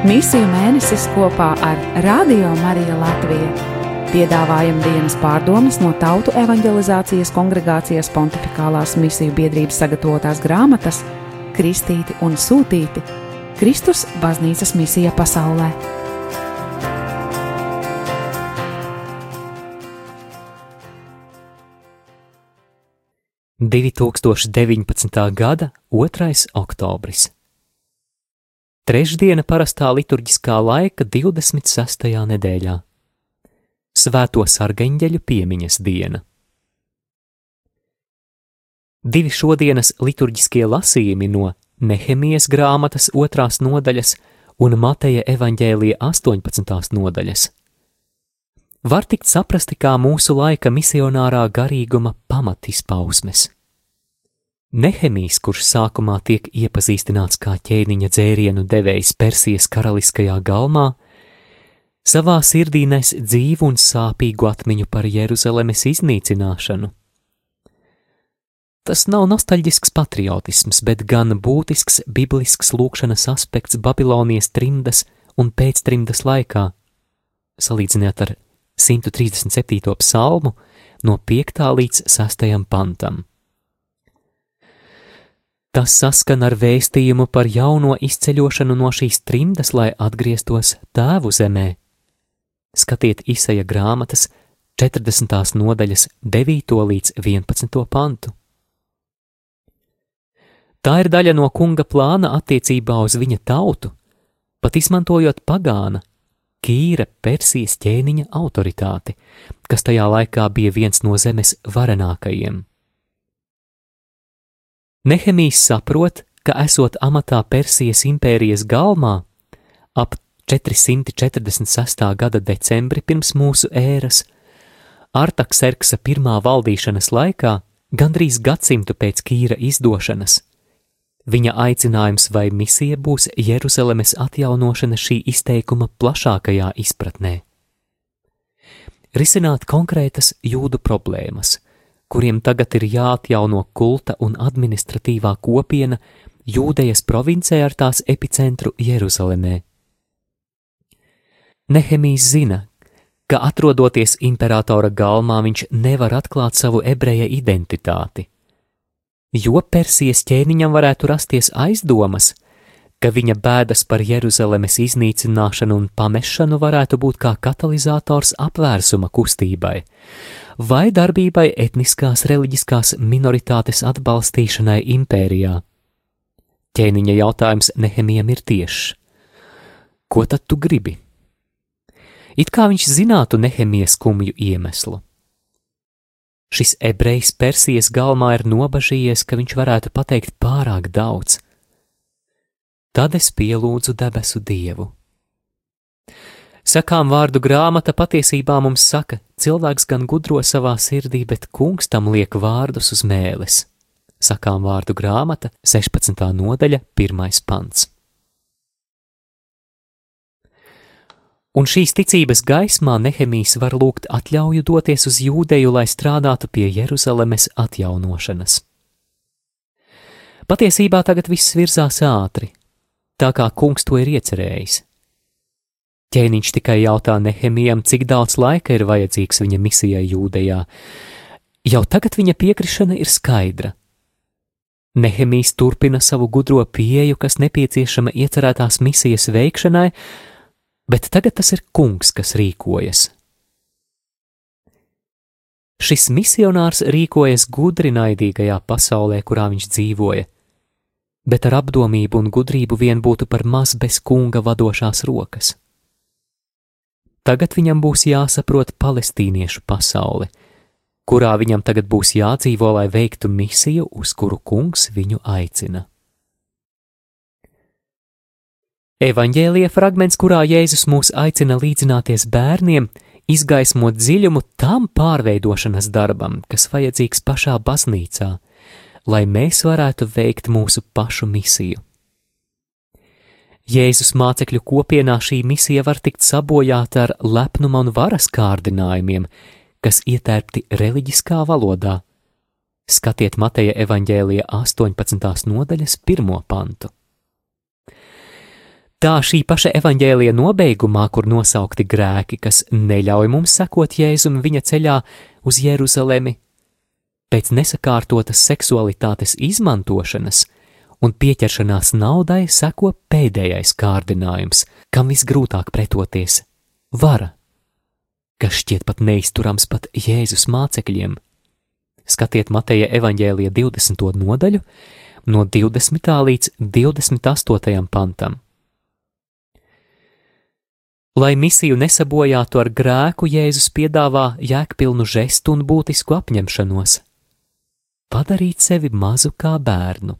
Misiju mēnesis kopā ar Radio Mariju Latviju. Piedāvājam dienas pārdomas no Tautu evanģelizācijas kongregācijas pontificālās misiju biedrības sagatavotās grāmatas Kristīti un Sūtīti - Kristus baznīcas misija pasaulē. 2019. gada 2. oktobris. Trešdiena parastā liturģiskā laika 26. nedēļā. Svēto sargeņģeļu piemiņas diena. Divi šodienas liturģiskie lasījumi no Nehemijas grāmatas otrās nodaļas un Mateja evaņģēlija 18. nodaļas var tikt saprasti kā mūsu laika misionārā garīguma pamatizpausmes. Nehemijs, kurš sākumā tiek iepazīstināts kā ķēniņa dzērienu devējs Persijas karaliskajā galmā, savā sirdī nes dzīvu un sāpīgu atmiņu par Jeruzalemes iznīcināšanu. Tas nav nostalģisks patriotisms, bet gan būtisks biblisks lūkšanas aspekts Babilonijas trimdas un pēctrimdas laikā, salīdzinot ar 137. psalmu no 5. līdz 6. pantam. Tas saskan ar vēstījumu par jauno izceļošanu no šīs trimdas, lai atgrieztos tēvu zemē. Skatiet izsaja grāmatas 40. nodaļas 9. līdz 11. pantu. Tā ir daļa no kunga plāna attiecībā uz viņa tautu, pat izmantojot pagāna, Kīra Persijas ķēniņa autoritāti, kas tajā laikā bija viens no zemes varenākajiem. Nehemijs saprot, ka esot amatā Persijas impērijas galmā, ap 446. gada decembri pirms mūsu ēras, Artakserksa pirmā valdīšanas laikā, gandrīz gadsimtu pēc Kīra izdošanas, Viņa aicinājums vai misija būs Jeruzalemes atjaunošana šī izteikuma plašākajā izpratnē. Risināt konkrētas jūdu problēmas, kuriem tagad ir jāatjauno kulta un administratīvā kopiena Jūdejas provincē ar tās epicentru Jeruzalemē. Nehemijs zina, ka atrodoties imperatora galmā viņš nevar atklāt savu ebreja identitāti jo Persijas ķēniņam varētu rasties aizdomas, ka viņa bēdas par Jeruzalemes iznīcināšanu un pamešanu varētu būt kā katalizators apvērsuma kustībai vai darbībai etniskās reliģiskās minoritātes atbalstīšanai impērijā. Ķēniņa jautājums Nehemijam ir tiešs: Ko tad tu gribi? It kā viņš zinātu Nehemijas skumju iemeslu. Šis ebrejs Persijas galmā ir nobažījies, ka viņš varētu pateikt pārāk daudz. Tad es pielūdzu debesu dievu. Sakām vārdu grāmata patiesībā mums saka, cilvēks gan gudro savā sirdī, bet kungs tam liek vārdus uz mēles. Sakām vārdu grāmata 16. nodaļa, 1. pants. Un šīs ticības gaismā Nehemijs var lūgt atļauju doties uz Jūdeju, lai strādātu pie Jeruzalemes atjaunošanas. Patiesībā tagad viss virzās ātri, tā kā kungs to ir iecerējis. Ķēniņš tikai jautā Nehemijam, cik daudz laika ir vajadzīgs viņa misijai Jūdejā. Jau tagad viņa piekrišana ir skaidra. Nehemijs turpina savu gudro pieeju, kas nepieciešama iecerētās misijas veikšanai, bet tagad tas ir kungs, kas rīkojas. Šis misionārs rīkojas gudri naidīgajā pasaulē, kurā viņš dzīvoja, bet ar apdomību un gudrību vien būtu par maz bez kunga vadošās rokas. Tagad viņam būs jāsaprot palestīniešu pasaule, kurā viņam tagad būs jādzīvo, lai veiktu misiju, uz kuru kungs viņu aicina. Evanģēlija fragments, kurā Jēzus mūs aicina līdzināties bērniem, izgaismo dziļumu tam pārveidošanas darbam, kas vajadzīgs pašā baznīcā, lai mēs varētu veikt mūsu pašu misiju. Jēzus mācekļu kopienā šī misija var tikt sabojāta ar lepnuma un varas kārdinājumiem, kas ietērpti reliģiskā valodā. Skatiet Mateja evaņģēlija 18. nodaļas pirmo pantu. Tā šī paša evaņģēlija nobeigumā, kur nosaukti grēki, kas neļauj mums sekot Jēzum viņa ceļā uz Jeruzalemi, pēc nesakārtotas seksualitātes izmantošanas un pieķeršanās naudai seko pēdējais kārdinājums, kam visgrūtāk pretoties - vara, kas šķiet pat neizturams pat Jēzus mācekļiem. Skatiet Mateja evaņģēlija 20. nodaļu, no 20. līdz 28. pantam. Lai misiju nesabojātu ar grēku, Jēzus piedāvā jēgpilnu žestu un būtisku apņemšanos - padarīt sevi mazu kā bērnu.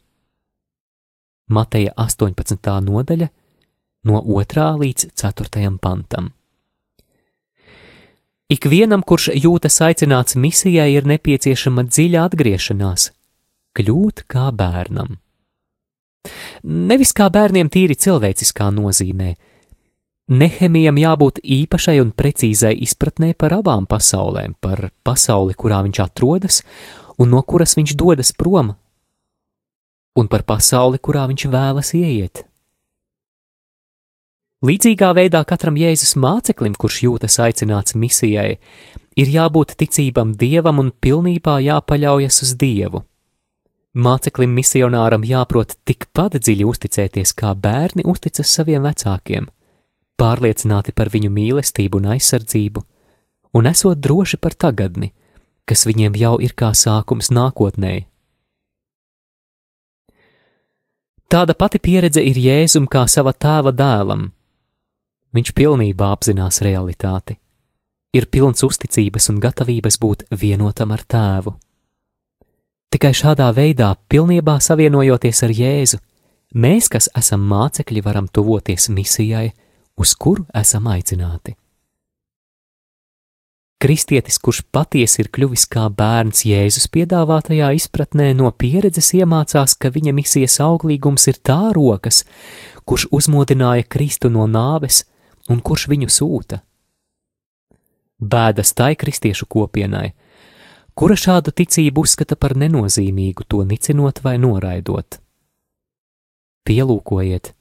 Mateja 18. nodaļa, no 2. līdz 4. pantam. Ikvienam, kurš jūtas aicināts misijai, ir nepieciešama dziļa atgriešanās, kļūt kā bērnam. Nevis kā bērniem tīri cilvēciskā nozīmē, Nehemijam jābūt īpašai un precīzai izpratnē par abām pasaulēm, par pasauli, kurā viņš atrodas un no kuras viņš dodas prom, un par pasauli, kurā viņš vēlas ieiet. Līdzīgā veidā katram Jēzus māceklim, kurš jūtas aicināts misijai, ir jābūt ticībam dievam un pilnībā jāpaļaujas uz dievu. Māceklim misionāram jāprot tikpat dziļi uzticēties, kā bērni uzticas saviem vecākiem pārliecināti par viņu mīlestību un aizsardzību, un esot droši par tagadni, kas viņiem jau ir kā sākums nākotnē. Tāda pati pieredze ir Jēzum kā sava tēva dēlam. Viņš pilnībā apzinās realitāti, ir pilns uzticības un gatavības būt vienotam ar tēvu. Tikai šādā veidā, pilnībā savienojoties ar Jēzu, mēs, kas esam mācekļi, varam tuvoties misijai, uz kuru esam aicināti. Kristietis, kurš patiesi ir kļuvis kā bērns Jēzus piedāvātajā izpratnē, no pieredzes iemācās, ka viņa misijas auglīgums ir tā rokas, kurš uzmodināja Kristu no nāves un kurš viņu sūta. Bēdas tai kristiešu kopienai, kura šādu ticību uzskata par nenozīmīgu, to nicinot vai noraidot. Pielūkojiet,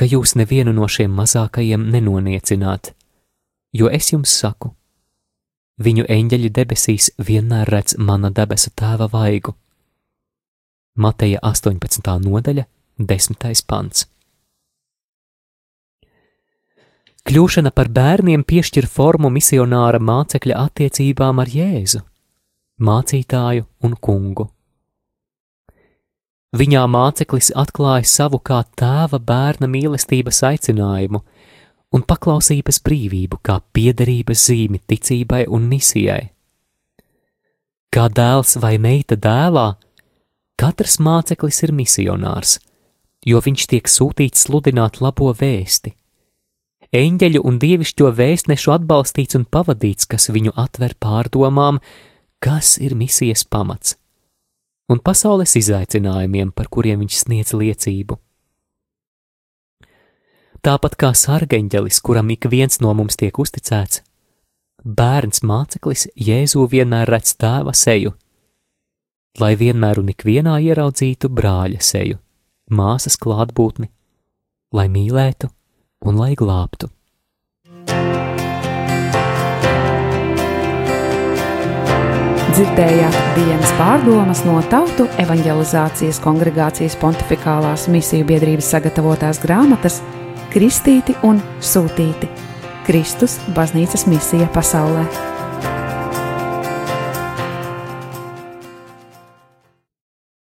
ka jūs nevienu no šiem mazākajiem nenoniecināt, jo es jums saku, viņu eņģeļi debesīs vienmēr redz mana debesu tēva vaigu. Mateja 18. nodaļa, 10. pants. Kļūšana par bērniem piešķir formu misionāra mācekļa attiecībām ar Jēzu, mācītāju un kungu. Viņā māceklis atklāja savu kā tēva bērna mīlestības aicinājumu un paklausības brīvību kā piederības zīmi ticībai un misijai. Kā dēls vai meita dēlā, katrs māceklis ir misionārs, jo viņš tiek sūtīts sludināt labo vēsti. Eņģeļu un dievišķo vēstnešu atbalstīts un pavadīts, kas viņu atver pārdomām, kas ir misijas pamats un pasaules izaicinājumiem, par kuriem viņš sniedz liecību. Tāpat kā sargeņģelis, kuram ik viens no mums tiek uzticēts, bērns māceklis Jēzu vienmēr redz tēva seju, lai vienmēr un ikvienā ieraudzītu brāļa seju, māsas klātbūtni, lai mīlētu un lai glābtu. Dzirdējāt dienas pārdomas no Tautu evanģelizācijas kongregācijas pontificālās misiju biedrības sagatavotās grāmatas Kristīti un Sūtīti - Kristus baznīcas misija pasaulē.